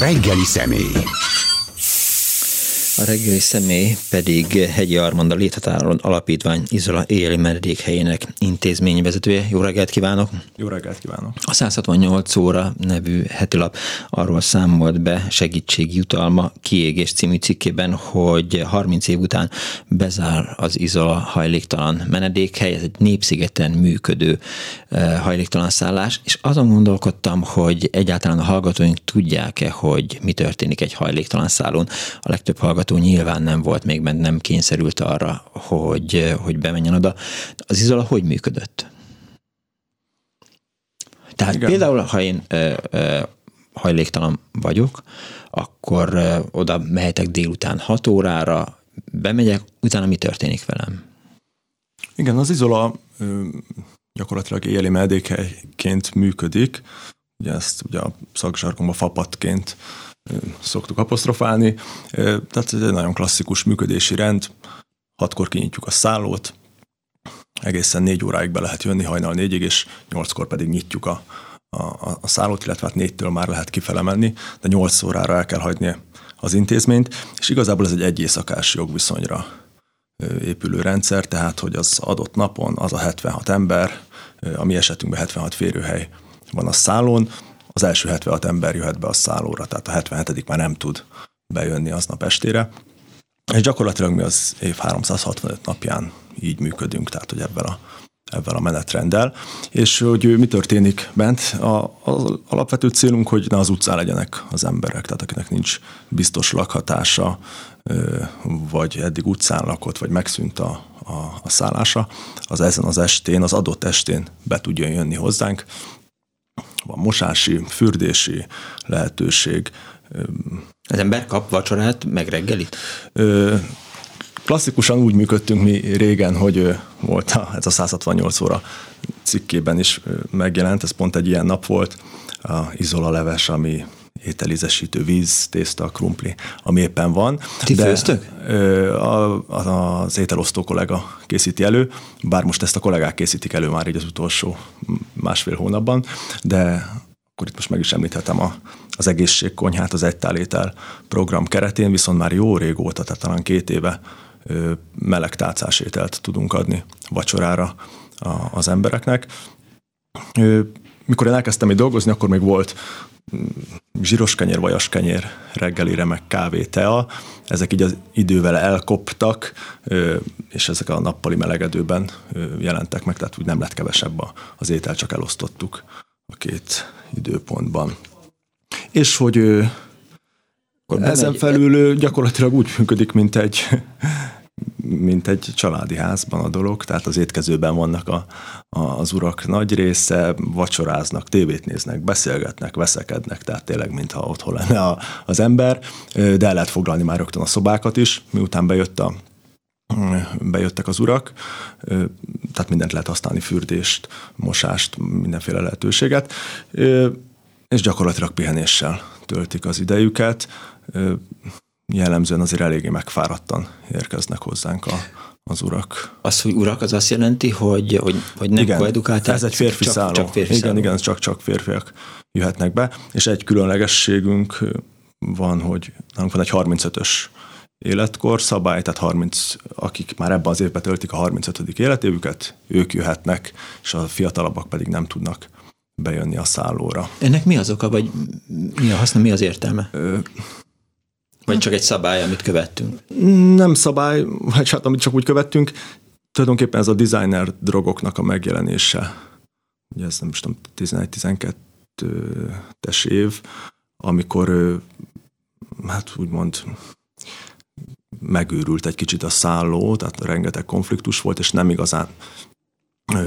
reggeli személy. A reggeli személy pedig Hegyi Armand a Léthatáron Alapítvány Izola éli menedékhelyének intézményvezetője. Jó reggelt kívánok! Jó reggelt kívánok! A 168 óra nevű hetilap arról számolt be segítségjutalma kiégés című cikkében, hogy 30 év után bezár az Izola hajléktalan menedékhely, ez egy népszigeten működő eh, hajléktalan szállás, és azon gondolkodtam, hogy egyáltalán a hallgatóink tudják-e, hogy mi történik egy hajléktalan szállón. A legtöbb hallgató hallgató nyilván nem volt még bent, nem kényszerült arra, hogy, hogy bemenjen oda. Az izola hogy működött? Tehát Igen. például, ha én ö, ö, hajléktalan vagyok, akkor ö, oda mehetek délután 6 órára, bemegyek, utána mi történik velem? Igen, az izola ö, gyakorlatilag éli medékhelyként működik, ugye ezt ugye a szakzsargonban fapatként szoktuk apostrofálni. Tehát ez egy nagyon klasszikus működési rend. Hatkor kinyitjuk a szállót, egészen négy óráig be lehet jönni, hajnal négyig, és nyolckor pedig nyitjuk a, a, a szállót, illetve hát négytől már lehet kifele menni, de nyolc órára el kell hagyni az intézményt, és igazából ez egy egy éjszakás jogviszonyra épülő rendszer, tehát hogy az adott napon az a 76 ember, a mi esetünkben 76 férőhely van a szállón, az első 76 ember jöhet be a szállóra, tehát a 77 már nem tud bejönni aznap estére. És gyakorlatilag mi az év 365 napján így működünk, tehát hogy ebben a, ebben a menetrenddel. És hogy mi történik bent, a, az alapvető célunk, hogy ne az utcán legyenek az emberek, tehát akinek nincs biztos lakhatása, vagy eddig utcán lakott, vagy megszűnt a, a, a szállása, az ezen az estén, az adott estén be tudjon jönni hozzánk, van mosási, fürdési lehetőség. Az ember kap vacsorát, meg reggelit? Klasszikusan úgy működtünk mi régen, hogy volt a, ez a 168 óra cikkében is megjelent, ez pont egy ilyen nap volt, a izola leves, ami ételizesítő víz, tészta, krumpli, ami éppen van. Ti de főztök? A, a, az ételosztó kollega készíti elő, bár most ezt a kollégák készítik elő már így az utolsó másfél hónapban, de akkor itt most meg is említhetem a, az egészségkonyhát az egytálétel program keretén, viszont már jó régóta, tehát talán két éve meleg tálcás ételt tudunk adni vacsorára az embereknek. Mikor én elkezdtem itt dolgozni, akkor még volt zsíros kenyér, vajas kenyér reggelire, meg kávé, tea. Ezek így az idővel elkoptak, és ezek a nappali melegedőben jelentek meg, tehát úgy nem lett kevesebb az étel, csak elosztottuk a két időpontban. És hogy ezen felül gyakorlatilag úgy működik, mint egy mint egy családi házban a dolog, tehát az étkezőben vannak a, a, az urak nagy része, vacsoráznak, tévét néznek, beszélgetnek, veszekednek, tehát tényleg mintha otthon lenne a, az ember, de el lehet foglalni már rögtön a szobákat is, miután bejött a, bejöttek az urak, tehát mindent lehet használni, fürdést, mosást, mindenféle lehetőséget, és gyakorlatilag pihenéssel töltik az idejüket jellemzően azért eléggé megfáradtan érkeznek hozzánk a, az urak. Az, hogy urak, az azt jelenti, hogy, hogy, hogy nem igen, ez egy férfi csak, szálló. Csak férfi igen, szálló. igen, csak-csak férfiak jöhetnek be, és egy különlegességünk van, hogy nálunk van egy 35-ös életkor szabály, tehát 30, akik már ebben az évben töltik a 35. életévüket, ők jöhetnek, és a fiatalabbak pedig nem tudnak bejönni a szállóra. Ennek mi az oka, vagy mi a haszna, mi az értelme? Ö, vagy csak egy szabály, amit követtünk? Nem szabály, vagy hát amit csak úgy követtünk. Tulajdonképpen ez a designer drogoknak a megjelenése. Ugye ez nem is tudom, 11-12-es év, amikor hát úgymond megőrült egy kicsit a szálló, tehát rengeteg konfliktus volt, és nem igazán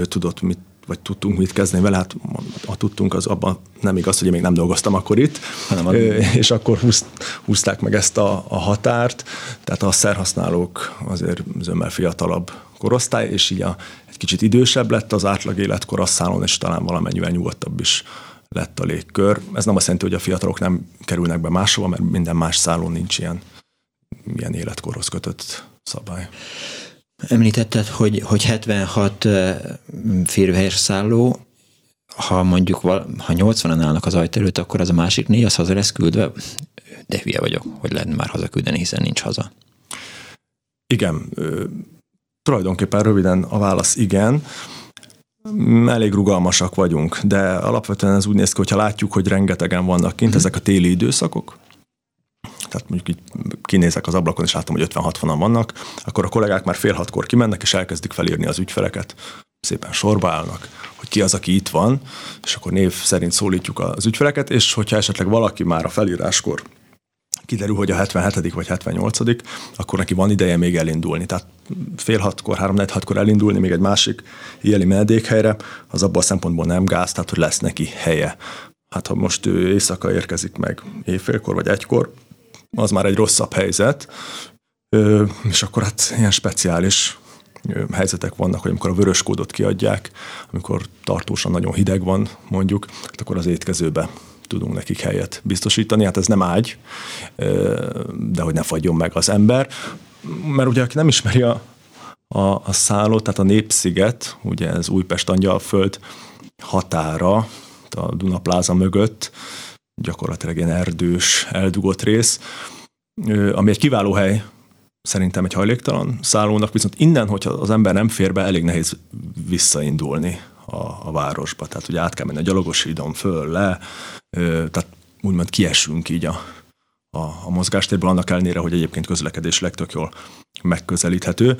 tudott mit vagy tudtunk mit kezdeni vele, hát a tudtunk, az abban nem igaz, hogy én még nem dolgoztam akkor itt, hanem a... és akkor húzt, húzták meg ezt a, a határt, tehát a szerhasználók azért zömmel fiatalabb korosztály, és így a, egy kicsit idősebb lett az átlag életkor a szálon, és talán valamennyivel nyugodtabb is lett a légkör. Ez nem azt jelenti, hogy a fiatalok nem kerülnek be máshova, mert minden más szállón nincs ilyen, ilyen életkorhoz kötött szabály. Említetted, hogy, hogy 76 férőhelyes szálló, ha mondjuk ha 80-an állnak az ajtó előtt, akkor az a másik négy az haza lesz küldve? De hülye vagyok, hogy lehet már hazaküldeni, hiszen nincs haza. Igen, tulajdonképpen röviden a válasz igen. Elég rugalmasak vagyunk, de alapvetően ez úgy néz ki, hogyha látjuk, hogy rengetegen vannak kint, mm. ezek a téli időszakok, tehát mondjuk így kinézek az ablakon, és látom, hogy 50-60-an vannak, akkor a kollégák már fél hatkor kimennek, és elkezdik felírni az ügyfeleket, szépen sorba állnak, hogy ki az, aki itt van, és akkor név szerint szólítjuk az ügyfeleket, és hogyha esetleg valaki már a felíráskor kiderül, hogy a 77. vagy 78. akkor neki van ideje még elindulni. Tehát fél hatkor, három hatkor elindulni még egy másik éjjeli menedékhelyre, az abban a szempontból nem gáz, tehát hogy lesz neki helye. Hát ha most ő éjszaka érkezik meg éjfélkor vagy egykor, az már egy rosszabb helyzet, és akkor hát ilyen speciális helyzetek vannak, hogy amikor a vörös kódot kiadják, amikor tartósan nagyon hideg van mondjuk, hát akkor az étkezőbe tudunk nekik helyet biztosítani. Hát ez nem ágy, de hogy ne fagyjon meg az ember. Mert ugye, aki nem ismeri a, a, a szállót, tehát a Népsziget, ugye ez Újpest Angyalföld határa, a Dunapláza mögött, gyakorlatilag ilyen erdős, eldugott rész, ami egy kiváló hely szerintem egy hajléktalan szállónak, viszont innen, hogyha az ember nem fér be, elég nehéz visszaindulni a, a városba. Tehát ugye át kell menni a gyalogos föl, le, tehát úgymond kiesünk így a, a, a mozgástérből, annak ellenére, hogy egyébként közlekedés legtök jól megközelíthető.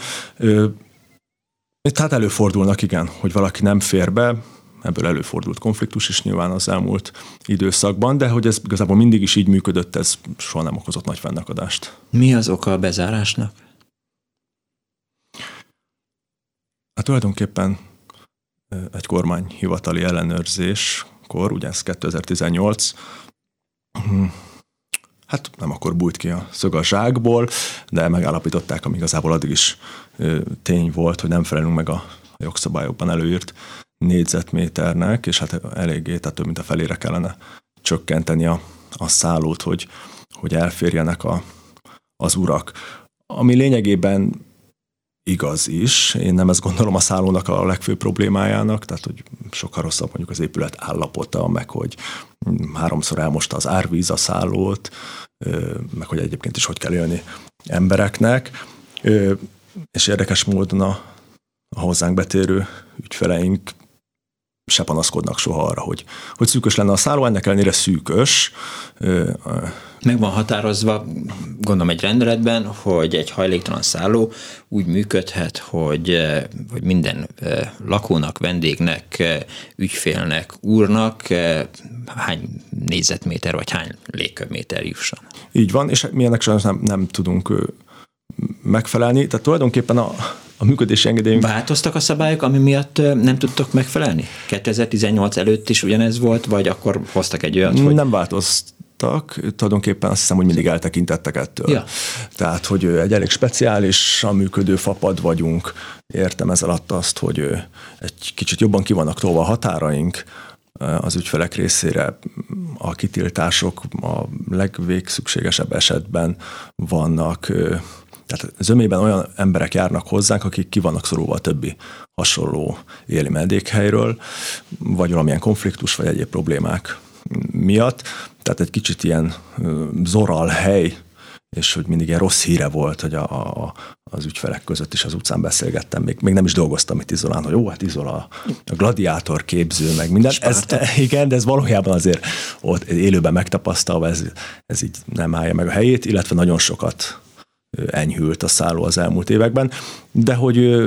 Tehát előfordulnak, igen, hogy valaki nem fér be, ebből előfordult konfliktus is nyilván az elmúlt időszakban, de hogy ez igazából mindig is így működött, ez soha nem okozott nagy fennakadást. Mi az oka a bezárásnak? Hát tulajdonképpen egy kormányhivatali ellenőrzéskor, ugye ez 2018, hát nem akkor bújt ki a szög a zsákból, de megállapították, ami igazából addig is tény volt, hogy nem felelünk meg a jogszabályokban előírt négyzetméternek, és hát eléggé, tehát több mint a felére kellene csökkenteni a, a szállót, hogy, hogy elférjenek a, az urak. Ami lényegében igaz is. Én nem ezt gondolom a szállónak a legfőbb problémájának, tehát hogy sokkal rosszabb mondjuk az épület állapota, meg hogy háromszor elmosta az árvíz a szállót, meg hogy egyébként is hogy kell élni embereknek. És érdekes módon a, a hozzánk betérő ügyfeleink se panaszkodnak soha arra, hogy, hogy szűkös lenne a szálló, ennek ellenére szűkös. Meg van határozva, gondolom egy rendeletben, hogy egy hajléktalan szálló úgy működhet, hogy, hogy minden lakónak, vendégnek, ügyfélnek, úrnak hány négyzetméter vagy hány légköbméter jusson. Így van, és mi ennek sajnos nem, nem tudunk megfelelni. Tehát tulajdonképpen a, a működési engedélyünk... Változtak a szabályok, ami miatt nem tudtok megfelelni? 2018 előtt is ugyanez volt, vagy akkor hoztak egy olyat, hogy... Nem változtak, tulajdonképpen azt hiszem, hogy mindig eltekintettek ettől. Ja. Tehát, hogy egy elég speciális, a működő fapad vagyunk. Értem ez alatt azt, hogy egy kicsit jobban ki vannak tolva a határaink, az ügyfelek részére a kitiltások a legvégszükségesebb esetben vannak tehát zömében olyan emberek járnak hozzánk, akik ki vannak szorulva a többi hasonló éli medékhelyről, vagy valamilyen konfliktus, vagy egyéb problémák miatt. Tehát egy kicsit ilyen zoral hely, és hogy mindig ilyen rossz híre volt, hogy a, a, az ügyfelek között is az utcán beszélgettem, még, még nem is dolgoztam itt Izolán, hogy jó, hát Izola a gladiátor képző, meg minden. Ez, igen, de ez valójában azért ott élőben megtapasztalva, ez, ez így nem állja meg a helyét, illetve nagyon sokat enyhült a szálló az elmúlt években, de hogy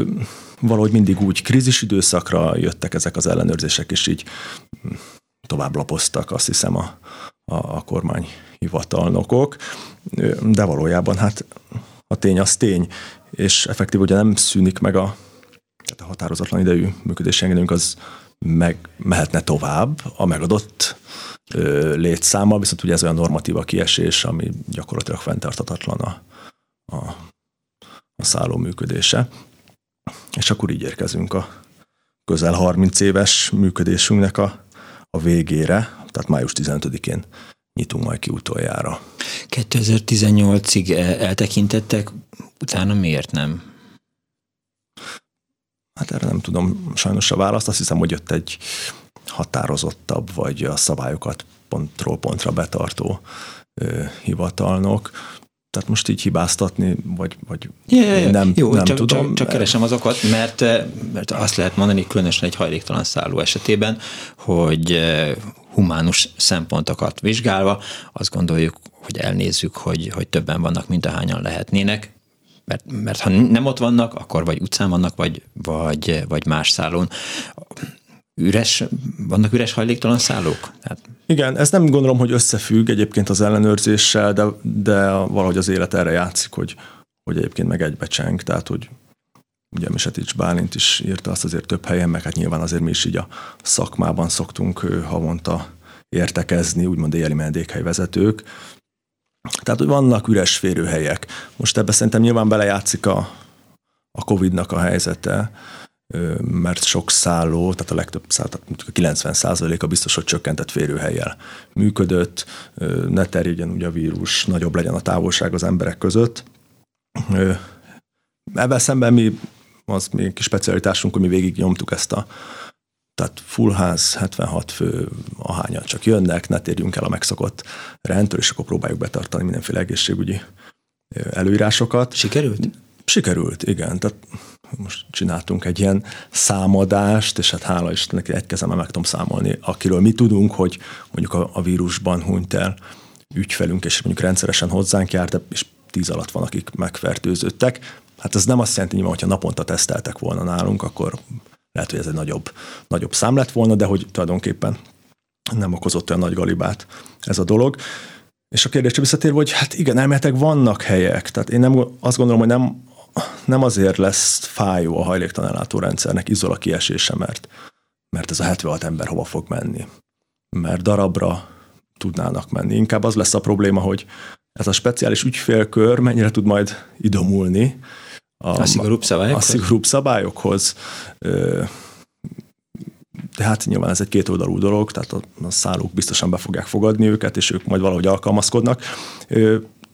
valahogy mindig úgy krízis időszakra jöttek ezek az ellenőrzések, és így tovább lapoztak, azt hiszem a, a, a kormányhivatalnokok, de valójában hát a tény az tény, és effektív ugye nem szűnik meg a, tehát a határozatlan idejű működési engedélyünk az meg mehetne tovább a megadott ö, létszámmal, viszont ugye ez olyan normatíva kiesés, ami gyakorlatilag fenntartatatlan a, a, a szálló működése. És akkor így érkezünk a közel 30 éves működésünknek a, a végére, tehát május 15-én nyitunk majd ki utoljára. 2018-ig eltekintettek, utána miért nem? Hát erre nem tudom sajnos a választ. Azt hiszem, hogy jött egy határozottabb, vagy a szabályokat pontról pontra betartó hivatalnok. Tehát most így hibáztatni, vagy, vagy ja, ja, nem, Jó, nem csak, tudom. Csak, csak keresem az okot, mert, mert azt lehet mondani, különösen egy hajléktalan szálló esetében, hogy humánus szempontokat vizsgálva azt gondoljuk, hogy elnézzük, hogy, hogy többen vannak, mint ahányan lehetnének, mert, mert ha nem ott vannak, akkor vagy utcán vannak, vagy, vagy, vagy más szállón. Üres, vannak üres hajléktalan szállók? Tehát... Igen, ez nem gondolom, hogy összefügg egyébként az ellenőrzéssel, de, de valahogy az élet erre játszik, hogy, hogy egyébként meg egybecseng, tehát hogy ugye Misetics Bálint is írta azt azért több helyen, meg hát nyilván azért mi is így a szakmában szoktunk havonta értekezni, úgymond éjjeli menedékhelyvezetők, tehát, hogy vannak üres férőhelyek. Most ebbe szerintem nyilván belejátszik a, a Covid-nak a helyzete, mert sok szálló, tehát a legtöbb szálló, tehát a 90% a biztos, hogy csökkentett férőhelyjel működött, ne terjedjen ugye a vírus, nagyobb legyen a távolság az emberek között. Ebben szemben mi, az még kis specialitásunk, hogy mi végig nyomtuk ezt a tehát full ház, 76 fő, ahányan csak jönnek, ne térjünk el a megszokott rendtől, és akkor próbáljuk betartani mindenféle egészségügyi előírásokat. Sikerült? Sikerült, igen. Tehát most csináltunk egy ilyen számadást, és hát hála Istennek egy kezemmel meg tudom számolni, akiről mi tudunk, hogy mondjuk a, a vírusban hunyt el ügyfelünk, és mondjuk rendszeresen hozzánk járt, és tíz alatt van, akik megfertőzöttek. Hát ez nem azt jelenti, hogy ha naponta teszteltek volna nálunk, akkor lehet, hogy ez egy nagyobb, nagyobb szám lett volna, de hogy tulajdonképpen nem okozott olyan nagy galibát ez a dolog. És a kérdésre visszatérve, hogy hát igen, elméletek vannak helyek. Tehát én nem, azt gondolom, hogy nem, nem azért lesz fájó a hajléktalanellátó rendszernek izola kiesése, mert, mert ez a 76 ember hova fog menni. Mert darabra tudnának menni. Inkább az lesz a probléma, hogy ez a speciális ügyfélkör mennyire tud majd idomulni a, a szigorúbb szabályokhoz? A szigorúbb szabályokhoz. De hát nyilván ez egy kétoldalú dolog, tehát a, a szállók biztosan be fogják fogadni őket, és ők majd valahogy alkalmazkodnak.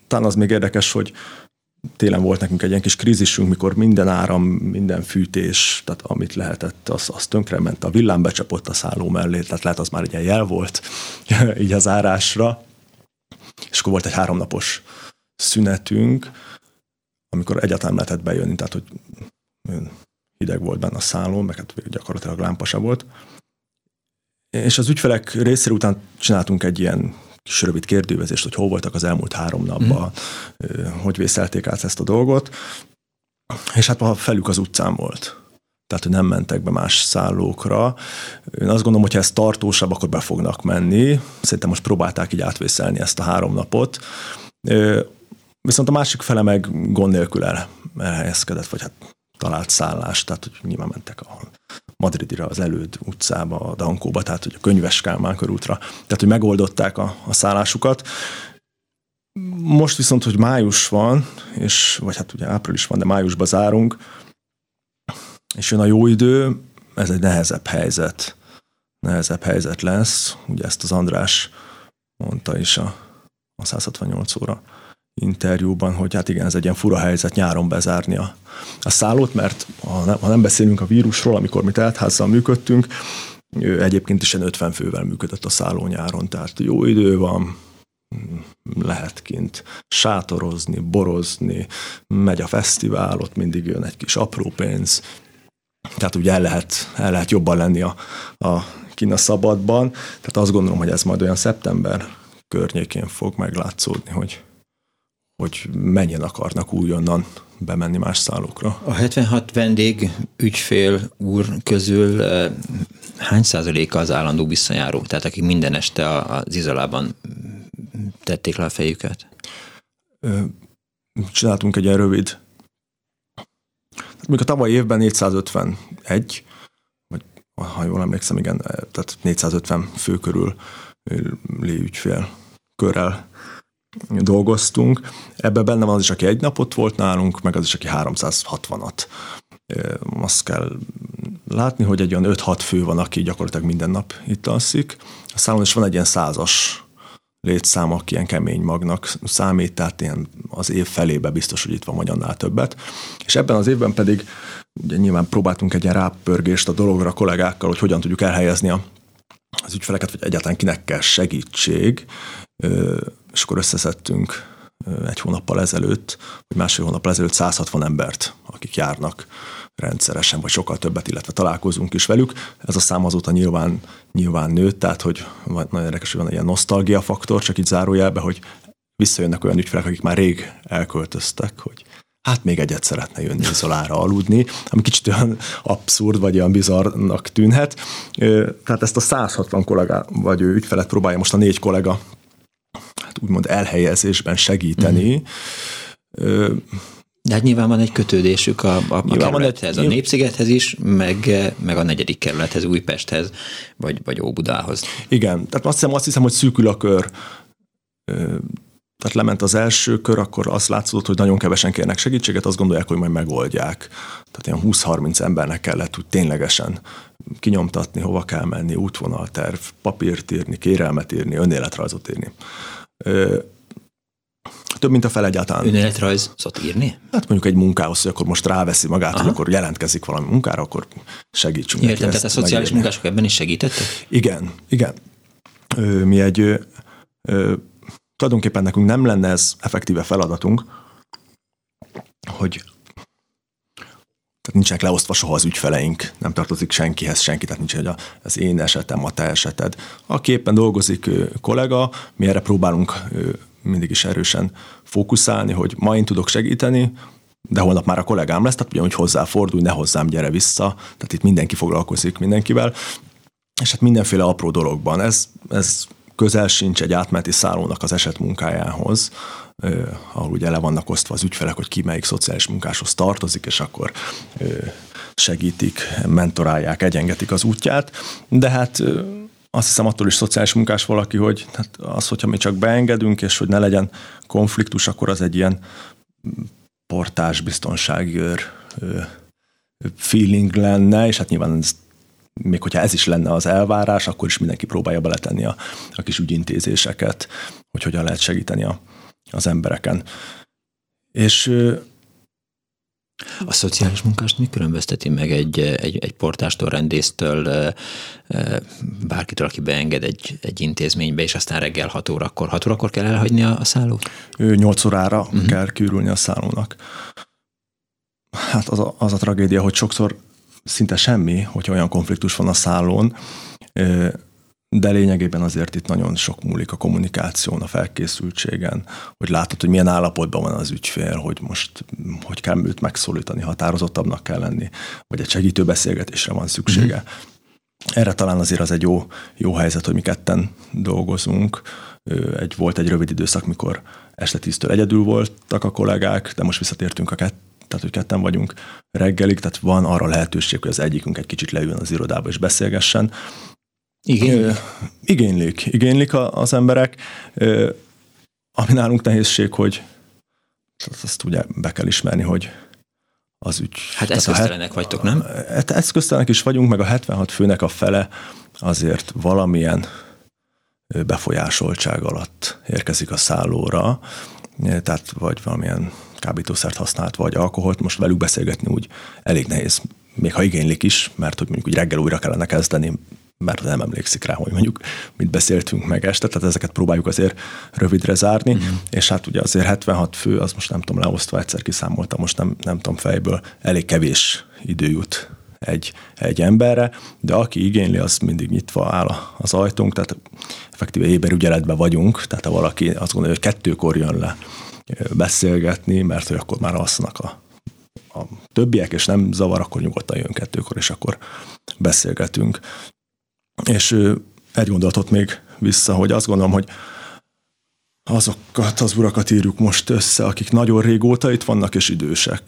Talán az még érdekes, hogy télen volt nekünk egy ilyen kis krízisünk, mikor minden áram, minden fűtés, tehát amit lehetett, az, az ment, a villám becsapott a szálló mellé, tehát lehet az már egy ilyen jel volt így az árásra, és akkor volt egy háromnapos szünetünk, amikor egyáltalán lehetett bejönni, tehát hogy hideg volt benne a szálló, meg hát gyakorlatilag lámpasa volt. És az ügyfelek részére után csináltunk egy ilyen kis rövid kérdővezést, hogy hol voltak az elmúlt három napban, mm. hogy vészelték át ezt a dolgot. És hát a felük az utcán volt. Tehát, hogy nem mentek be más szállókra. Én azt gondolom, hogy ha ez tartósabb, akkor be fognak menni. Szerintem most próbálták így átvészelni ezt a három napot. Viszont a másik fele meg gond nélkül el, elhelyezkedett, vagy hát talált szállást, tehát hogy nyilván mentek a Madridira, az előd utcába, a Dankóba, tehát hogy a könyves Kálmán tehát hogy megoldották a, a szállásukat. Most viszont, hogy május van, és, vagy hát ugye április van, de májusban zárunk, és jön a jó idő, ez egy nehezebb helyzet. Nehezebb helyzet lesz. Ugye ezt az András mondta is a, a 168 óra interjúban, hogy hát igen, ez egy ilyen fura helyzet nyáron bezárni a, a szállót, mert ha nem, ha nem beszélünk a vírusról, amikor mi teltházzal működtünk, egyébként is ilyen 50 fővel működött a szálló nyáron, tehát jó idő van, lehet kint sátorozni, borozni, megy a fesztivál, ott mindig jön egy kis apró pénz, tehát ugye el lehet, el lehet jobban lenni a, a Kína szabadban, tehát azt gondolom, hogy ez majd olyan szeptember környékén fog meglátszódni, hogy hogy mennyien akarnak újonnan bemenni más szállókra. A 76 vendég ügyfél úr közül hány százaléka az állandó visszajáró? Tehát akik minden este az izolában tették le a fejüket? Csináltunk egy ilyen rövid. Még a tavalyi évben 451, vagy ha jól emlékszem, igen, tehát 450 fő körül ügyfél körrel dolgoztunk. Ebben benne van az is, aki egy napot volt nálunk, meg az is, aki 360-at. Azt kell látni, hogy egy olyan 5-6 fő van, aki gyakorlatilag minden nap itt alszik. A számon is van egy ilyen százas létszám, aki ilyen kemény magnak számít, tehát ilyen az év felébe biztos, hogy itt van vagy annál többet. És ebben az évben pedig ugye nyilván próbáltunk egy ilyen rápörgést a dologra a kollégákkal, hogy hogyan tudjuk elhelyezni a, az ügyfeleket, vagy egyáltalán kinek kell segítség, és akkor összeszedtünk egy hónappal ezelőtt, vagy másfél hónappal ezelőtt 160 embert, akik járnak rendszeresen, vagy sokkal többet, illetve találkozunk is velük. Ez a szám azóta nyilván, nyilván nőtt, tehát hogy nagyon érdekes, hogy van ilyen nosztalgia faktor, csak itt zárójelbe, hogy visszajönnek olyan ügyfelek, akik már rég elköltöztek, hogy hát még egyet szeretne jönni izolára aludni, ami kicsit olyan abszurd, vagy olyan bizarnak tűnhet. Tehát ezt a 160 kollega, vagy ügyfelet próbálja most a négy kollega hát úgymond elhelyezésben segíteni. Mm. De hát nyilván van egy kötődésük a, a, a kerülethez, egy, a Népszigethez is, meg, meg a negyedik kerülethez, Újpesthez, vagy, vagy Óbudához. Igen, tehát azt hiszem, azt hiszem, hogy szűkül a kör. Tehát lement az első kör, akkor azt látszott, hogy nagyon kevesen kérnek segítséget, azt gondolják, hogy majd megoldják. Tehát ilyen 20-30 embernek kellett úgy ténylegesen kinyomtatni, hova kell menni, útvonalterv, papírt írni, kérelmet írni, önéletrajzot írni több, mint a fel egyáltalán. Önéletrajzot írni? Hát mondjuk egy munkához, hogy akkor most ráveszi magát, Aha. hogy akkor jelentkezik valami munkára, akkor segítsünk Értem, neki tehát a szociális megérni. munkások ebben is segítettek? Igen, igen. Ö, mi egy, ö, ö, tulajdonképpen nekünk nem lenne ez effektíve feladatunk, hogy nincsenek leosztva soha az ügyfeleink, nem tartozik senkihez senki, tehát nincs, hogy az én esetem, a te eseted. Aki éppen dolgozik kollega, mi erre próbálunk mindig is erősen fókuszálni, hogy ma én tudok segíteni, de holnap már a kollégám lesz, tehát ugyanúgy hozzáfordulj, ne hozzám, gyere vissza, tehát itt mindenki foglalkozik mindenkivel, és hát mindenféle apró dologban. Ez, ez közel sincs egy átmeneti szállónak az eset munkájához, ahol ugye le vannak osztva az ügyfelek, hogy ki melyik szociális munkáshoz tartozik, és akkor segítik, mentorálják, egyengetik az útját, de hát azt hiszem attól is szociális munkás valaki, hogy hát az, hogyha mi csak beengedünk, és hogy ne legyen konfliktus, akkor az egy ilyen portás biztonságőr feeling lenne, és hát nyilván ez, még hogyha ez is lenne az elvárás, akkor is mindenki próbálja beletenni a, a kis ügyintézéseket, hogy hogyan lehet segíteni a, az embereken. És a szociális munkást mi különbözteti meg egy, egy, egy portástól, rendésztől, bárkitől, aki beenged egy, egy intézménybe, és aztán reggel 6 órakor, 6 órakor kell elhagyni a, a szállót? Ő 8 órára uh-huh. kell kiürülni a szállónak. Hát az a, az a tragédia, hogy sokszor szinte semmi, hogy olyan konfliktus van a szállón, de lényegében azért itt nagyon sok múlik a kommunikáción, a felkészültségen, hogy látod, hogy milyen állapotban van az ügyfél, hogy most hogy kell őt megszólítani, határozottabbnak kell lenni, vagy egy segítő beszélgetésre van szüksége. Mm-hmm. Erre talán azért az egy jó, jó helyzet, hogy mi ketten dolgozunk. Egy, volt egy rövid időszak, mikor este tíztől egyedül voltak a kollégák, de most visszatértünk a kett, tehát hogy ketten vagyunk reggelig, tehát van arra lehetőség, hogy az egyikünk egy kicsit leüljön az irodába és beszélgessen. Igen. Igénylik, igénylik az emberek. Ami nálunk nehézség, hogy azt ugye be kell ismerni, hogy az ügy. Hát eszköztelenek het, vagytok, nem? Hát eszköztelenek is vagyunk, meg a 76 főnek a fele azért valamilyen befolyásoltság alatt érkezik a szállóra, tehát vagy valamilyen kábítószert használt, vagy alkoholt, most velük beszélgetni úgy elég nehéz, még ha igénylik is, mert hogy mondjuk úgy reggel újra kellene kezdeni, mert nem emlékszik rá, hogy mondjuk mit beszéltünk meg este, tehát ezeket próbáljuk azért rövidre zárni, mm. és hát ugye azért 76 fő, az most nem tudom, leosztva egyszer kiszámoltam, most nem, nem tudom fejből, elég kevés idő jut egy, egy emberre, de aki igényli, az mindig nyitva áll az ajtónk, tehát effektíve éberügyeletben vagyunk, tehát ha valaki azt gondolja, hogy kettőkor jön le beszélgetni, mert hogy akkor már alszanak a, a többiek, és nem zavar, akkor nyugodtan jön kettőkor, és akkor beszélgetünk. És egy gondolatot még vissza, hogy azt gondolom, hogy azokat az urakat írjuk most össze, akik nagyon régóta itt vannak és idősek.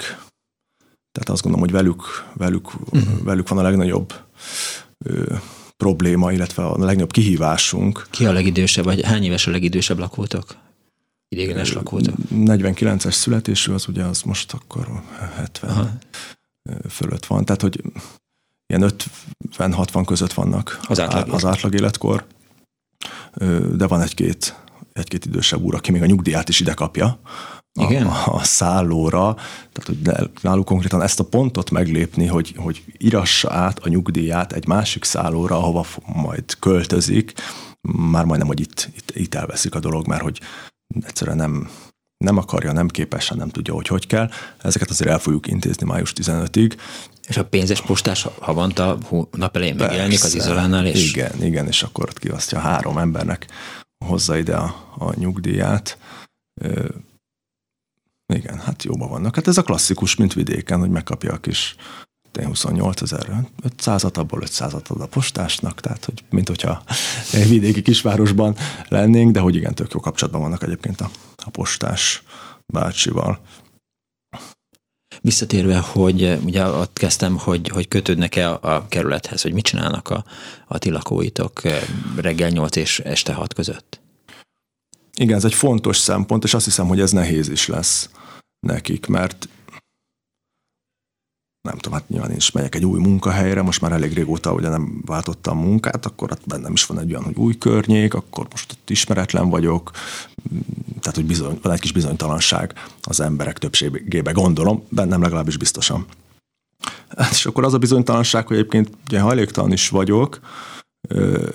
Tehát azt gondolom, hogy velük, velük, uh-huh. velük van a legnagyobb ö, probléma, illetve a legnagyobb kihívásunk. Ki a legidősebb, vagy hány éves a legidősebb lakótok? Idéglenes lakótok? 49-es születésű, az ugye az most akkor 70 Aha. fölött van. Tehát, hogy ilyen 50-60 között vannak az átlag, az átlag életkor, de van egy-két egy-két idősebb úr, aki még a nyugdíját is ide kapja, Igen? A, a szállóra, tehát hogy náluk konkrétan ezt a pontot meglépni, hogy, hogy irassa át a nyugdíját egy másik szállóra, ahova majd költözik, már majdnem, hogy itt, itt, itt elveszik a dolog, mert hogy egyszerűen nem, nem akarja, nem képes, nem tudja, hogy hogy kell. Ezeket azért el fogjuk intézni május 15-ig. És a pénzes postás havonta nap elején megjelenik az izolánál, és... Igen, igen, és akkor ott kiosztja három embernek hozza ide a, a nyugdíját. Ö, igen, hát jóban vannak. Hát ez a klasszikus, mint vidéken, hogy megkapja a kis 28 ezer, 500 abból 500 ad a postásnak, tehát hogy, mint hogyha egy vidéki kisvárosban lennénk, de hogy igen, tök jó kapcsolatban vannak egyébként a, a postás bácsival. Visszatérve, hogy ugye ott kezdtem, hogy, hogy kötődnek-e a, a kerülethez, hogy mit csinálnak a, a ti lakóitok reggel 8 és este 6 között? Igen, ez egy fontos szempont, és azt hiszem, hogy ez nehéz is lesz nekik, mert nem tudom, hát nyilván én is megyek egy új munkahelyre, most már elég régóta ugye nem váltottam munkát, akkor ott bennem is van egy olyan, hogy új környék, akkor most ott ismeretlen vagyok, tehát hogy bizony, van egy kis bizonytalanság az emberek többségébe, gondolom, bennem legalábbis biztosan. És akkor az a bizonytalanság, hogy egyébként ugye hajléktalan is vagyok,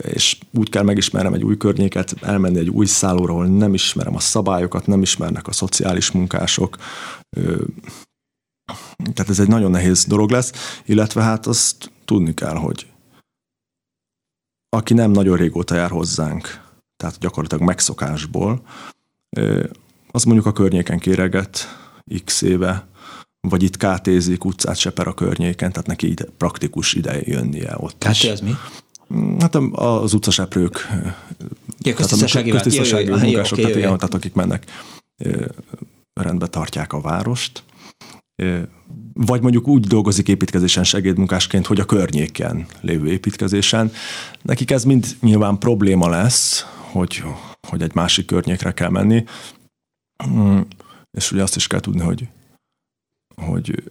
és úgy kell megismernem egy új környéket, elmenni egy új szállóra, ahol nem ismerem a szabályokat, nem ismernek a szociális munkások, tehát ez egy nagyon nehéz dolog lesz, illetve hát azt tudni kell, hogy aki nem nagyon régóta jár hozzánk, tehát gyakorlatilag megszokásból, az mondjuk a környéken kéreget x éve, vagy itt kátézik, utcát seper a környéken, tehát neki ide, praktikus ide jönnie ott Káté az mi? Hát az utcaseprők, ja, köztisztasági, köztisztasági munkások, tehát, igen, tehát akik mennek, rendbe tartják a várost, vagy mondjuk úgy dolgozik építkezésen segédmunkásként, hogy a környéken lévő építkezésen. Nekik ez mind nyilván probléma lesz, hogy, hogy egy másik környékre kell menni, mm, és ugye azt is kell tudni, hogy, hogy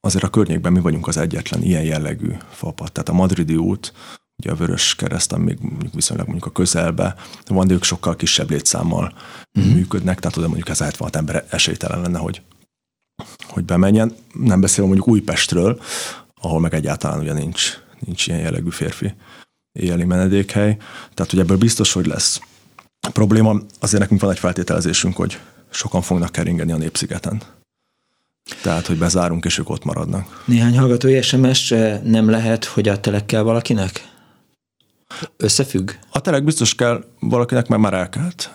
azért a környékben mi vagyunk az egyetlen ilyen jellegű fapat. Tehát a Madridi út, ugye a Vörös Kereszt, még viszonylag mondjuk a közelbe van, de ők sokkal kisebb létszámmal mm-hmm. működnek, tehát oda mondjuk ez 76 ember esélytelen lenne, hogy hogy bemenjen. Nem beszélve mondjuk Újpestről, ahol meg egyáltalán ugye nincs, nincs ilyen jellegű férfi éjjeli menedékhely. Tehát, hogy ebből biztos, hogy lesz probléma. Azért nekünk van egy feltételezésünk, hogy sokan fognak keringeni a Népszigeten. Tehát, hogy bezárunk, és ők ott maradnak. Néhány hallgatói SMS nem lehet, hogy a telekkel valakinek? Összefügg? A telek biztos kell valakinek, mert már elkelt.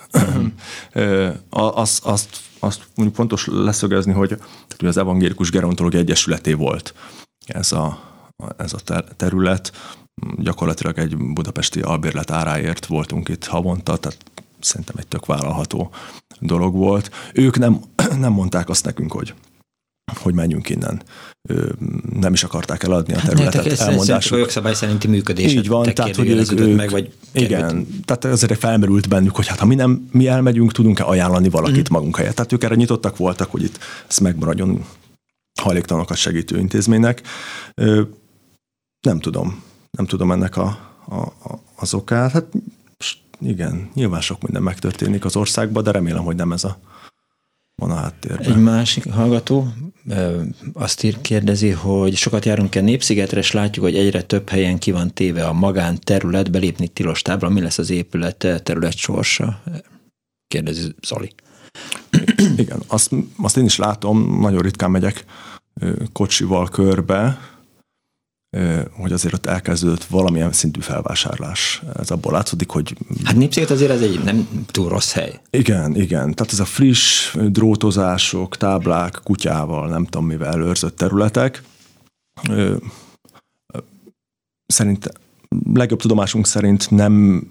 azt, azt, azt mondjuk fontos leszögezni, hogy, hogy az Evangélikus Gerontológia Egyesületé volt ez a, ez a terület. Gyakorlatilag egy budapesti albérlet áráért voltunk itt havonta, tehát szerintem egy tök vállalható dolog volt. Ők nem, nem mondták azt nekünk, hogy hogy menjünk innen. Nem is akarták eladni a hát területet. Hát, elmondásuk. A jogszabály szerinti működés. Így van, tehát hogy ők, ők, meg, vagy igen, tehát azért felmerült bennük, hogy hát ha mi nem mi elmegyünk, tudunk-e ajánlani valakit mm. magunk helyett. Tehát ők erre nyitottak voltak, hogy itt ez megmaradjon hajléktalanokat segítő intézménynek. Nem tudom, nem tudom ennek a, a, az okát. Hát igen, nyilván sok minden megtörténik az országban, de remélem, hogy nem ez a van a háttérben. Egy másik hallgató azt ír, kérdezi, hogy sokat járunk-e Népszigetre, és látjuk, hogy egyre több helyen ki van téve a magán terület, belépni tilos tábla. Mi lesz az épület terület sorsa? Kérdezi Zoli. Igen, azt, azt én is látom, nagyon ritkán megyek kocsival körbe, hogy azért ott elkezdődött valamilyen szintű felvásárlás. Ez abból látszódik, hogy... Hát Népsziget azért ez egy nem túl rossz hely. Igen, igen. Tehát ez a friss drótozások, táblák, kutyával, nem tudom mivel őrzött területek. Szerint, legjobb tudomásunk szerint nem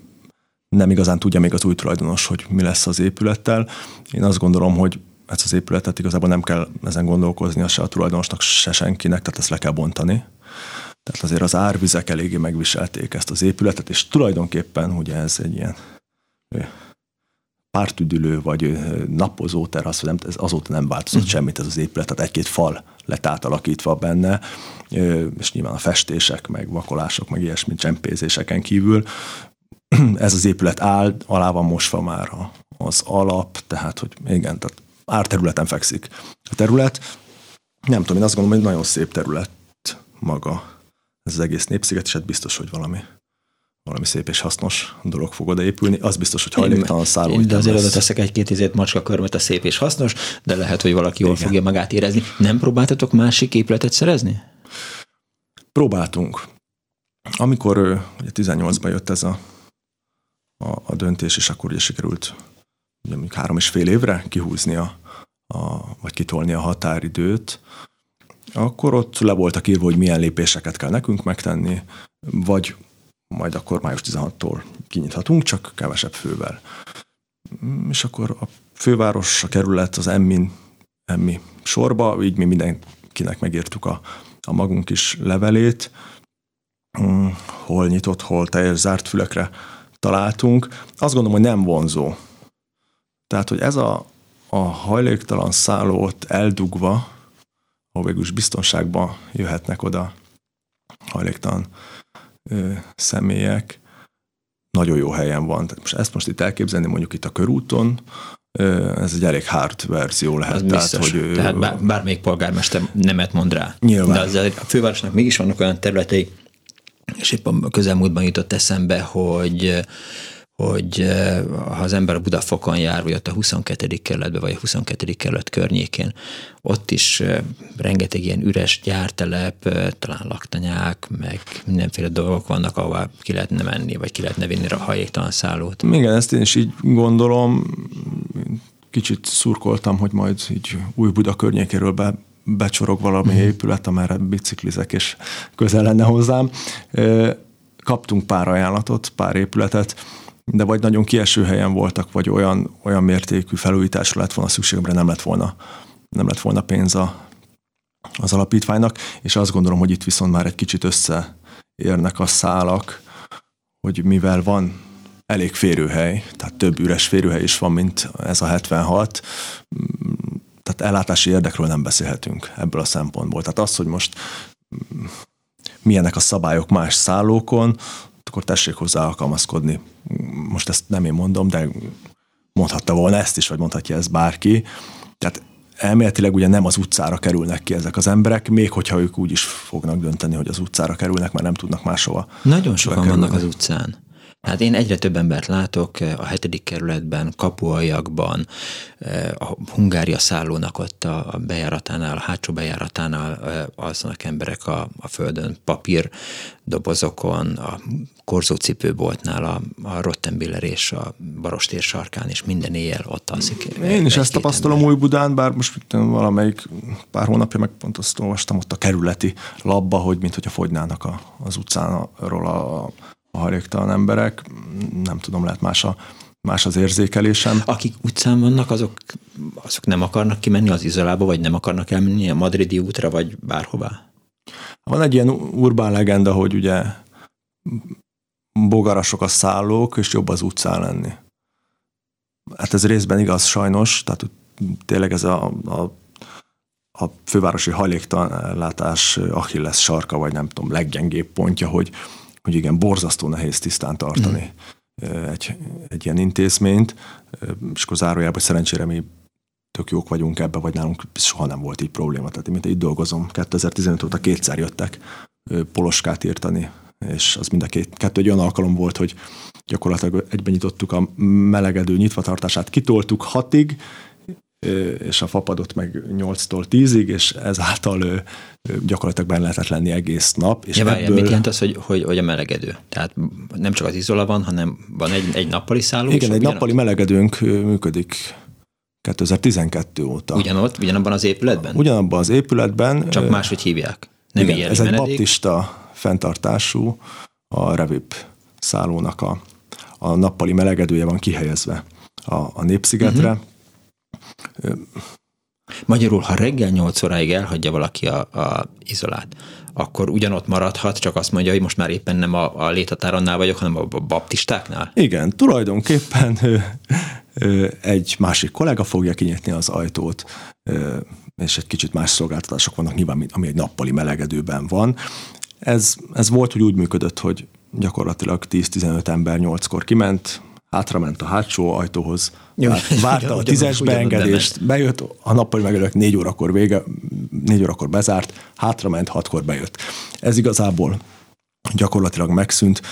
nem igazán tudja még az új tulajdonos, hogy mi lesz az épülettel. Én azt gondolom, hogy ezt az épületet igazából nem kell ezen gondolkozni, se a tulajdonosnak, se senkinek, tehát ezt le kell bontani. Tehát azért az árvizek eléggé megviselték ezt az épületet, és tulajdonképpen ugye ez egy ilyen pártüdülő vagy napozó terasz, nem, ez azóta nem változott uh-huh. semmit ez az épület, tehát egy-két fal lett átalakítva benne, és nyilván a festések, meg vakolások, meg ilyesmi csempézéseken kívül ez az épület áll, alá van mosva már az alap, tehát hogy igen, tehát árterületen fekszik. A terület, nem tudom, én azt gondolom, hogy nagyon szép terület maga ez az egész népsziget, és hát biztos, hogy valami valami szép és hasznos dolog fog odaépülni. Az biztos, hogy hajléktalan szálló. De azért oda teszek egy-két izét macska körmöt a szép és hasznos, de lehet, hogy valaki jól Igen. fogja magát érezni. Nem próbáltatok másik épületet szerezni? Próbáltunk. Amikor ugye 18-ban jött ez a, a, a döntés, és akkor ugye sikerült ugye három és fél évre kihúzni a, a, vagy kitolni a határidőt, akkor ott le voltak írva, hogy milyen lépéseket kell nekünk megtenni, vagy majd akkor május 16-tól kinyithatunk, csak kevesebb fővel. És akkor a főváros, a kerület, az Emmin, Emmi sorba, így mi mindenkinek megírtuk a, a magunk is levelét, hmm, hol nyitott, hol teljes zárt fülekre találtunk. Azt gondolom, hogy nem vonzó. Tehát, hogy ez a, a hajléktalan szállót eldugva, ahol végül is biztonságban jöhetnek oda hajléktalan ö, személyek, nagyon jó helyen van. Tehát most ezt most itt elképzelni mondjuk itt a körúton, ez egy elég hard verzió lehet. Az tehát, biztos. hogy, tehát bár, bármelyik polgármester nemet mond rá. Nyilván. De azért a fővárosnak mégis vannak olyan területei, és épp a közelmúltban jutott eszembe, hogy hogy eh, ha az ember a Budafokon jár, vagy ott a 22. kerületbe, vagy a 22. kerület környékén, ott is eh, rengeteg ilyen üres gyártelep, eh, talán laktanyák, meg mindenféle dolgok vannak, ahol ki lehetne menni, vagy ki lehetne vinni a hajéktalan szállót. Igen, ezt én is így gondolom. Kicsit szurkoltam, hogy majd így új Buda környékéről be, becsorog valami mm. épület, amerre biciklizek, és közel lenne hozzám. Kaptunk pár ajánlatot, pár épületet, de vagy nagyon kieső helyen voltak, vagy olyan, olyan mértékű felújításra lett volna szükség, nem lett volna, nem lett volna pénz a, az alapítványnak, és azt gondolom, hogy itt viszont már egy kicsit összeérnek a szálak, hogy mivel van elég férőhely, tehát több üres férőhely is van, mint ez a 76, tehát ellátási érdekről nem beszélhetünk ebből a szempontból. Tehát az, hogy most milyenek a szabályok más szállókon, akkor tessék hozzá alkalmazkodni. Most ezt nem én mondom, de mondhatta volna ezt is, vagy mondhatja ezt bárki. Tehát elméletileg ugye nem az utcára kerülnek ki ezek az emberek, még hogyha ők úgy is fognak dönteni, hogy az utcára kerülnek, mert nem tudnak máshova. Nagyon sokan kerülni. vannak az utcán. Hát én egyre több embert látok eh, a hetedik kerületben, kapuajakban, eh, a Hungária szállónak ott a bejáratánál, a hátsó bejáratánál eh, alszanak emberek a, a földön, papír dobozokon, a korzócipőboltnál, a, a Rottenbiller és a Barostér sarkán, és minden éjjel ott alszik. Én is ezt tapasztalom új Budán, bár most valamelyik pár hónapja meg pont azt olvastam ott a kerületi labba, hogy mint hogyha fogynának a, az utcánról a a hajléktalan emberek, nem tudom, lehet más, a, más az érzékelésem. Akik utcán vannak, azok, azok nem akarnak kimenni az izolába, vagy nem akarnak elmenni a madridi útra, vagy bárhová? Van egy ilyen urbán legenda, hogy ugye bogarasok a szállók, és jobb az utcán lenni. Hát ez részben igaz sajnos, tehát tényleg ez a, a, a fővárosi hajléktalanlátás Achilles sarka, vagy nem tudom, leggyengébb pontja, hogy, hogy igen, borzasztó nehéz tisztán tartani mm. egy, egy ilyen intézményt, és akkor zárójában szerencsére mi tök jók vagyunk ebbe, vagy nálunk soha nem volt így probléma. Tehát én mint itt dolgozom, 2015 óta kétszer jöttek poloskát írtani, és az mind a két, kettő egy olyan alkalom volt, hogy gyakorlatilag egyben nyitottuk a melegedő nyitvatartását, kitoltuk hatig, és a fapadot meg 8-tól 10-ig, és ezáltal gyakorlatilag benne lehetett lenni egész nap. És ja, ebből... Mit jelent az, hogy, hogy, hogy a melegedő? Tehát nem csak az izola van, hanem van egy, egy nappali szálló? Igen, egy nappali melegedőnk működik 2012 óta. Ugyanott, ugyanabban az épületben? Ugyanabban az épületben. Csak máshogy hívják. Nem igen, ez menedék. egy baptista fenntartású, a Revip szállónak a, a nappali melegedője van kihelyezve a, a Népszigetre. Uh-huh Magyarul, ha reggel 8 óráig elhagyja valaki a, a izolát, akkor ugyanott maradhat, csak azt mondja, hogy most már éppen nem a, a léthatáronnál vagyok, hanem a baptistáknál? Igen, tulajdonképpen ö, ö, egy másik kollega fogja kinyitni az ajtót, ö, és egy kicsit más szolgáltatások vannak nyilván, ami egy nappali melegedőben van. Ez, ez volt, hogy úgy működött, hogy gyakorlatilag 10-15 ember 8-kor kiment, hátrament a hátsó ajtóhoz, Jó, várta a tízes beengedést, bejött, a nappali megelők négy órakor vége, négy órakor bezárt, hátrament, hatkor bejött. Ez igazából gyakorlatilag megszűnt.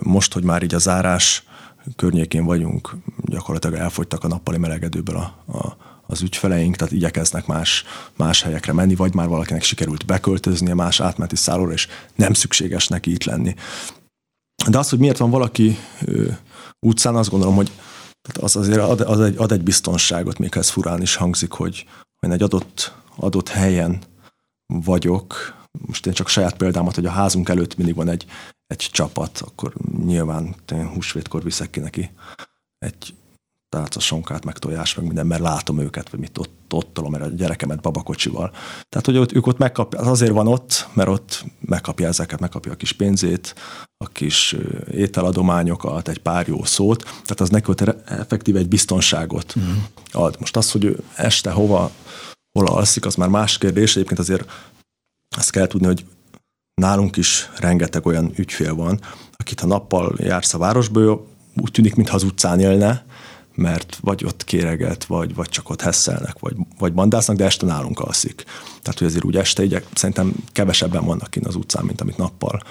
Most, hogy már így a zárás környékén vagyunk, gyakorlatilag elfogytak a nappali melegedőből a, a, az ügyfeleink, tehát igyekeznek más, más helyekre menni, vagy már valakinek sikerült beköltöznie más átmeneti szállóra, és nem szükséges neki itt lenni. De az, hogy miért van valaki ö, utcán, azt gondolom, hogy az azért ad, ad, egy, ad egy biztonságot, még ez furán is hangzik, hogy, hogy egy adott, adott helyen vagyok, most én csak saját példámat, hogy a házunk előtt mindig van egy, egy csapat, akkor nyilván húsvétkor viszek ki neki egy tálca sonkát, meg tojás, meg minden, mert látom őket, vagy mit ott, ott tolom, mert a gyerekemet babakocsival. Tehát, hogy ott, ők ott megkapják, azért van ott, mert ott megkapja ezeket, megkapja a kis pénzét, a kis ételadományokat, egy pár jó szót, tehát az neki ott effektív egy biztonságot mm. ad. Most az, hogy ő este hova, hol alszik, az már más kérdés. Egyébként azért azt kell tudni, hogy nálunk is rengeteg olyan ügyfél van, akit ha nappal jársz a városból, úgy tűnik, mintha az utcán élne, mert vagy ott kéreget, vagy, vagy csak ott hesszelnek, vagy, vagy bandásznak, de este nálunk alszik. Tehát, hogy azért úgy este így szerintem kevesebben vannak kint az utcán, mint amit nappal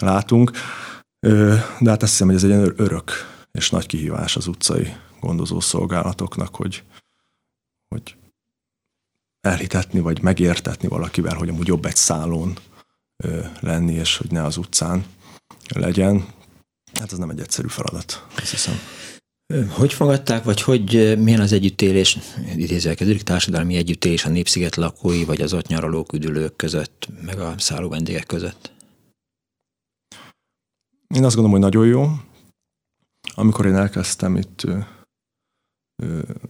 látunk. De hát azt hiszem, hogy ez egy örök és nagy kihívás az utcai gondozó szolgálatoknak, hogy, hogy elhitetni, vagy megértetni valakivel, hogy amúgy jobb egy szálon lenni, és hogy ne az utcán legyen. Hát ez nem egy egyszerű feladat, azt hiszem. Hogy fogadták, vagy hogy milyen az együttélés, idézelkeződik társadalmi együttélés a Népsziget lakói, vagy az ott nyaralók, üdülők között, meg a szálló vendégek között? Én azt gondolom, hogy nagyon jó. Amikor én elkezdtem itt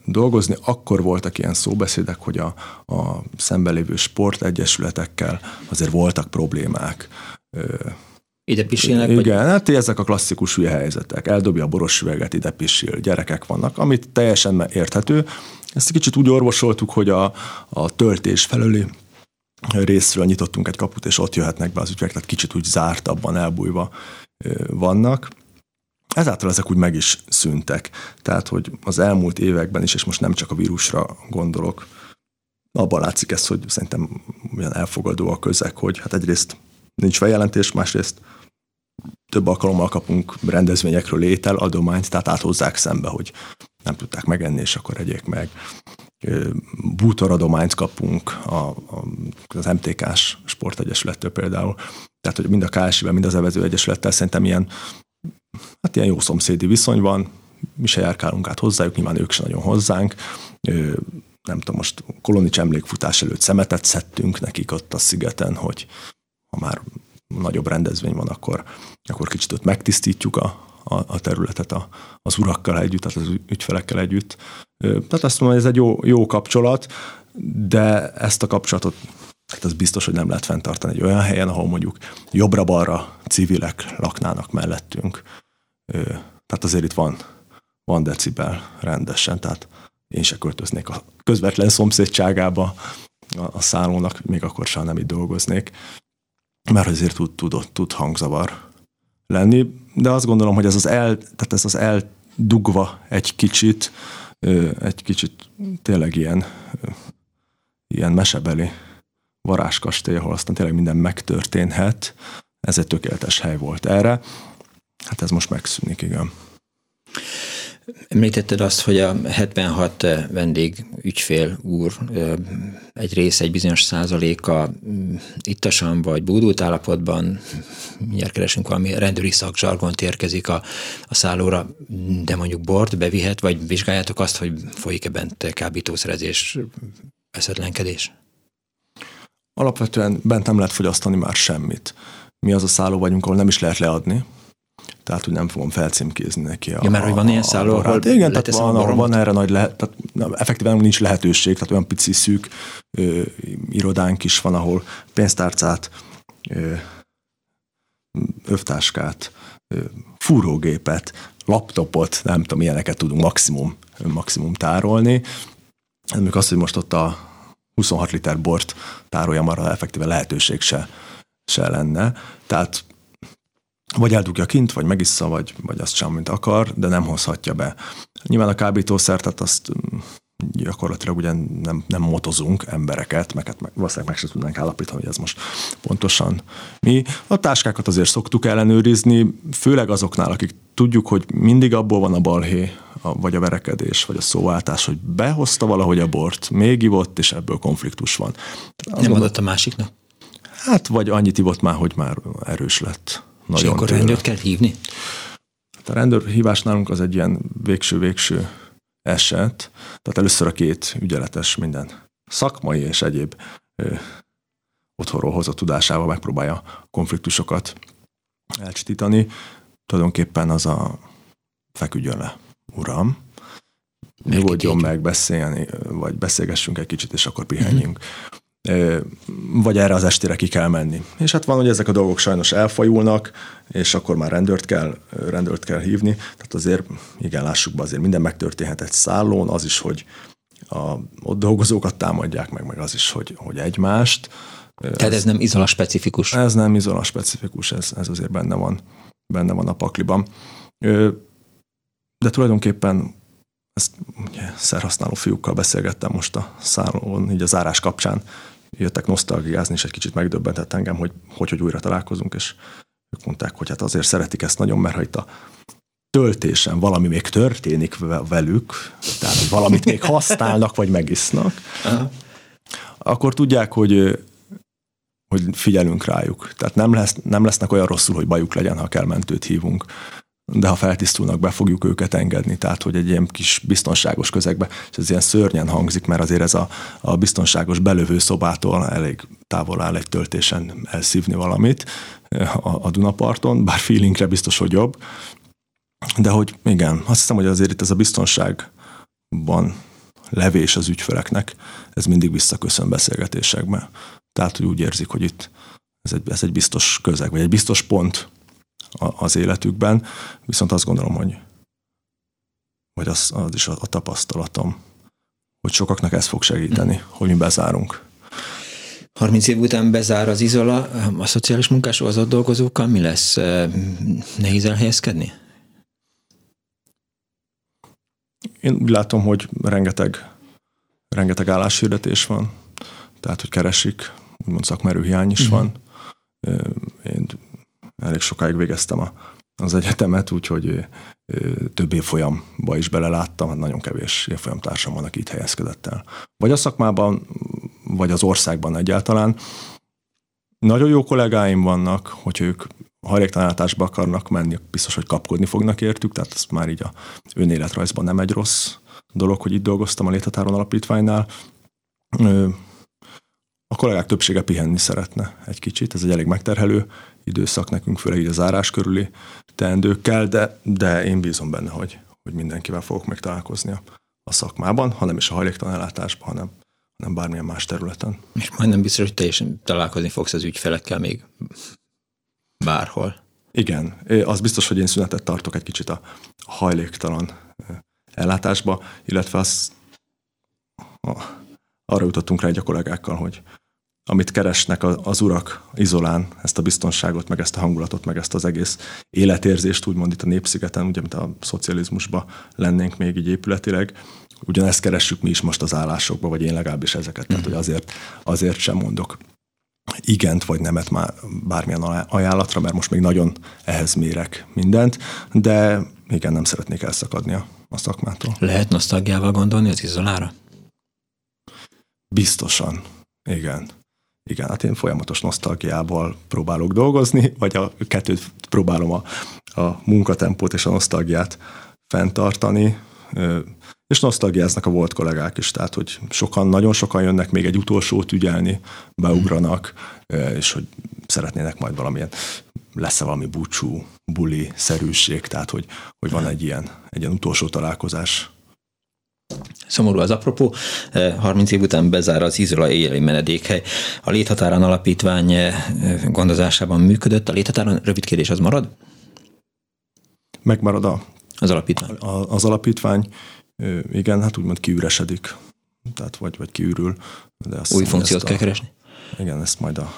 dolgozni, akkor voltak ilyen szóbeszédek, hogy a, a szemben lévő sportegyesületekkel azért voltak problémák. Ide pisilnek? Igen, vagy? hát ezek a klasszikus hülye helyzetek. Eldobja a boros üveget, ide pisil, gyerekek vannak, amit teljesen érthető. Ezt kicsit úgy orvosoltuk, hogy a, a töltés felőli részről nyitottunk egy kaput, és ott jöhetnek be az ügyek, tehát kicsit úgy zártabban elbújva vannak. Ezáltal ezek úgy meg is szűntek. Tehát, hogy az elmúlt években is, és most nem csak a vírusra gondolok, abban látszik ez, hogy szerintem olyan elfogadó a közeg, hogy hát egyrészt nincs feljelentés, másrészt több alkalommal kapunk rendezvényekről étel, adományt, tehát áthozzák szembe, hogy nem tudták megenni, és akkor egyék meg. Bútoradományt kapunk a, a, az MTK-s sportegyesülettől például. Tehát, hogy mind a KSI-ben, mind az Evező Egyesülettel szerintem ilyen, hát ilyen jó szomszédi viszony van, mi se járkálunk át hozzájuk, nyilván ők se nagyon hozzánk. Nem tudom, most Kolonics emlékfutás előtt szemetet szedtünk nekik ott a szigeten, hogy ha már nagyobb rendezvény van, akkor, akkor kicsit ott megtisztítjuk a, a, a területet a, az urakkal együtt, tehát az ügyfelekkel együtt. Tehát azt mondom, hogy ez egy jó, jó kapcsolat, de ezt a kapcsolatot hát az biztos, hogy nem lehet fenntartani egy olyan helyen, ahol mondjuk jobbra-balra civilek laknának mellettünk. Tehát azért itt van, van decibel rendesen, tehát én se költöznék a közvetlen szomszédságába a, a szállónak, még akkor sem nem itt dolgoznék mert azért tud, tud, tud hangzavar lenni, de azt gondolom, hogy ez az el, tehát ez az eldugva egy kicsit, egy kicsit tényleg ilyen, ilyen mesebeli varázskastély, ahol aztán tényleg minden megtörténhet. Ez egy tökéletes hely volt erre. Hát ez most megszűnik, igen. Említetted azt, hogy a 76 vendég ügyfél úr egy része, egy bizonyos százaléka mm, ittasan vagy bódult állapotban, mindjárt keresünk valami rendőri szakzsargont érkezik a, a szállóra, de mondjuk bort bevihet, vagy vizsgáljátok azt, hogy folyik-e bent kábítószerezés, eszetlenkedés? Alapvetően bent nem lehet fogyasztani már semmit. Mi az a szálló vagyunk, ahol nem is lehet leadni, tehát hogy nem fogom felcímkézni neki. A, ja, mert hogy van ilyen szálló, ahol hát igen, tehát van, ahol van erre nagy lehet, tehát effektíven nincs lehetőség, tehát olyan pici szűk ö, irodánk is van, ahol pénztárcát, ö, övtáskát, ö, fúrógépet, laptopot, nem tudom, ilyeneket tudunk maximum, maximum tárolni. Mondjuk azt, hogy most ott a 26 liter bort tárolja arra effektíve lehetőség se, se lenne. Tehát vagy eldugja kint, vagy megissza, vagy, vagy azt sem, mint akar, de nem hozhatja be. Nyilván a kábítószert, tehát azt mm, gyakorlatilag ugye nem, nem motozunk embereket, meg hát valószínűleg meg sem tudnánk állapítani, hogy ez most pontosan mi. A táskákat azért szoktuk ellenőrizni, főleg azoknál, akik tudjuk, hogy mindig abból van a balhé, a, vagy a verekedés, vagy a szóváltás, hogy behozta valahogy a bort, még ivott, és ebből konfliktus van. Az nem adott a másiknak? Hát, vagy annyit ivott már, hogy már erős lett. Nagyon és akkor rendőrt kell hívni? Hát a rendőrhívás nálunk az egy ilyen végső-végső eset. Tehát először a két ügyeletes minden szakmai és egyéb ö, otthonról hozott tudásával megpróbálja konfliktusokat elcsitítani. Tulajdonképpen az a feküdjön le, uram, nyugodjon meg, beszélni, vagy beszélgessünk egy kicsit, és akkor pihenjünk. Uh-huh vagy erre az estére ki kell menni. És hát van, hogy ezek a dolgok sajnos elfajulnak, és akkor már rendőrt kell, rendőrt kell hívni. Tehát azért, igen, lássuk be, azért minden megtörténhet egy szállón, az is, hogy a, ott dolgozókat támadják meg, meg az is, hogy, hogy egymást. Tehát ez, ez nem izola specifikus? Ez nem izola specifikus, ez, ez azért benne van, benne van a pakliban. De tulajdonképpen ezt ugye, szerhasználó fiúkkal beszélgettem most a szállón, így az árás kapcsán, jöttek nosztalgiázni, és egy kicsit megdöbbentett engem, hogy, hogy hogy újra találkozunk, és ők mondták, hogy hát azért szeretik ezt nagyon, mert ha itt a töltésen valami még történik velük, tehát hogy valamit még használnak, vagy megisznak, Aha. akkor tudják, hogy hogy figyelünk rájuk. Tehát nem, lesz, nem lesznek olyan rosszul, hogy bajuk legyen, ha kell mentőt hívunk de ha feltisztulnak, be fogjuk őket engedni, tehát hogy egy ilyen kis biztonságos közegbe, és ez ilyen szörnyen hangzik, mert azért ez a, a biztonságos belövő szobától elég távol áll egy töltésen elszívni valamit a, a Dunaparton, bár feelingre biztos, hogy jobb, de hogy igen, azt hiszem, hogy azért itt ez a biztonságban levés az ügyfeleknek, ez mindig visszaköszön beszélgetésekbe. Tehát, hogy úgy érzik, hogy itt ez egy, ez egy biztos közeg, vagy egy biztos pont, az életükben, viszont azt gondolom, hogy vagy az, az is a, a tapasztalatom, hogy sokaknak ez fog segíteni, mm. hogy mi bezárunk. 30 év után bezár az izola, a szociális munkás az ott dolgozókkal mi lesz? Nehéz elhelyezkedni? Én úgy látom, hogy rengeteg, rengeteg álláshirdetés van, tehát, hogy keresik, úgymond szakmerőhiány is mm. van. Én elég sokáig végeztem a, az egyetemet, úgyhogy több évfolyamba is beleláttam, hát nagyon kevés évfolyamtársam van, aki itt helyezkedett el. Vagy a szakmában, vagy az országban egyáltalán. Nagyon jó kollégáim vannak, hogy ők hajléktalanításba akarnak menni, biztos, hogy kapkodni fognak értük, tehát ez már így a önéletrajzban nem egy rossz dolog, hogy itt dolgoztam a Léthatáron Alapítványnál. A kollégák többsége pihenni szeretne egy kicsit, ez egy elég megterhelő időszak nekünk, főleg így a zárás körüli teendőkkel, de, de én bízom benne, hogy, hogy mindenkivel fogok még találkozni a, a szakmában, hanem is a hajléktalanellátásban, hanem, hanem bármilyen más területen. És majdnem biztos, hogy teljesen találkozni fogsz az ügyfelekkel még bárhol. Igen, az biztos, hogy én szünetet tartok egy kicsit a hajléktalan ellátásba, illetve az, a, arra jutottunk rá egy a kollégákkal, hogy amit keresnek az urak izolán, ezt a biztonságot, meg ezt a hangulatot, meg ezt az egész életérzést, úgymond itt a Népszigeten, ugye, mint a szocializmusban lennénk még így épületileg, ugyanezt keressük mi is most az állásokban, vagy én legalábbis ezeket, tehát hogy azért, azért sem mondok igent vagy nemet már bármilyen ajánlatra, mert most még nagyon ehhez mérek mindent, de igen, nem szeretnék elszakadni a, a szakmától. Lehet nosztalgiával gondolni az izolára? Biztosan, igen. Igen, hát én folyamatos nosztalgiával próbálok dolgozni, vagy a kettőt próbálom a, a munkatempót és a nosztalgiát fenntartani, és nosztalgiáznak a volt kollégák is, tehát hogy sokan, nagyon sokan jönnek még egy utolsót ügyelni, beugranak, és hogy szeretnének majd valamilyen, lesz-e valami búcsú, buli, szerűség, tehát hogy, hogy van egy ilyen, egy ilyen utolsó találkozás Szomorú az apropó, 30 év után bezár az Izola éjjeli menedékhely. A léthatárán alapítvány gondozásában működött. A léthatáron rövid kérdés az marad? Megmarad a, az alapítvány. A, az alapítvány, igen, hát úgymond kiüresedik, tehát vagy, vagy kiürül. De azt Új funkciót kell a, keresni? Igen, ezt majd a,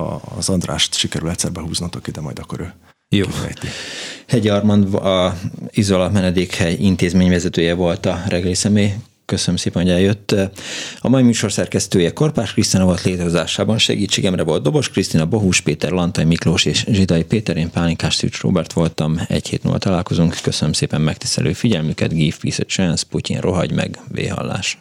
a, az Andrást sikerül egyszer behúznatok ide, majd akkor ő Jó. Hegy Armand, a Izola menedékhely intézményvezetője volt a reggeli személy. Köszönöm szépen, hogy eljött. A mai műsor szerkesztője Korpás Krisztina volt létrehozásában, segítségemre volt Dobos Krisztina, Bohus Péter, Lantai Miklós és Zsidai Péter, én Pálinkás Szűcs Robert voltam, egy hét múlva találkozunk. Köszönöm szépen megtisztelő figyelmüket, give peace a chance, Putyin rohagy meg, véhallás.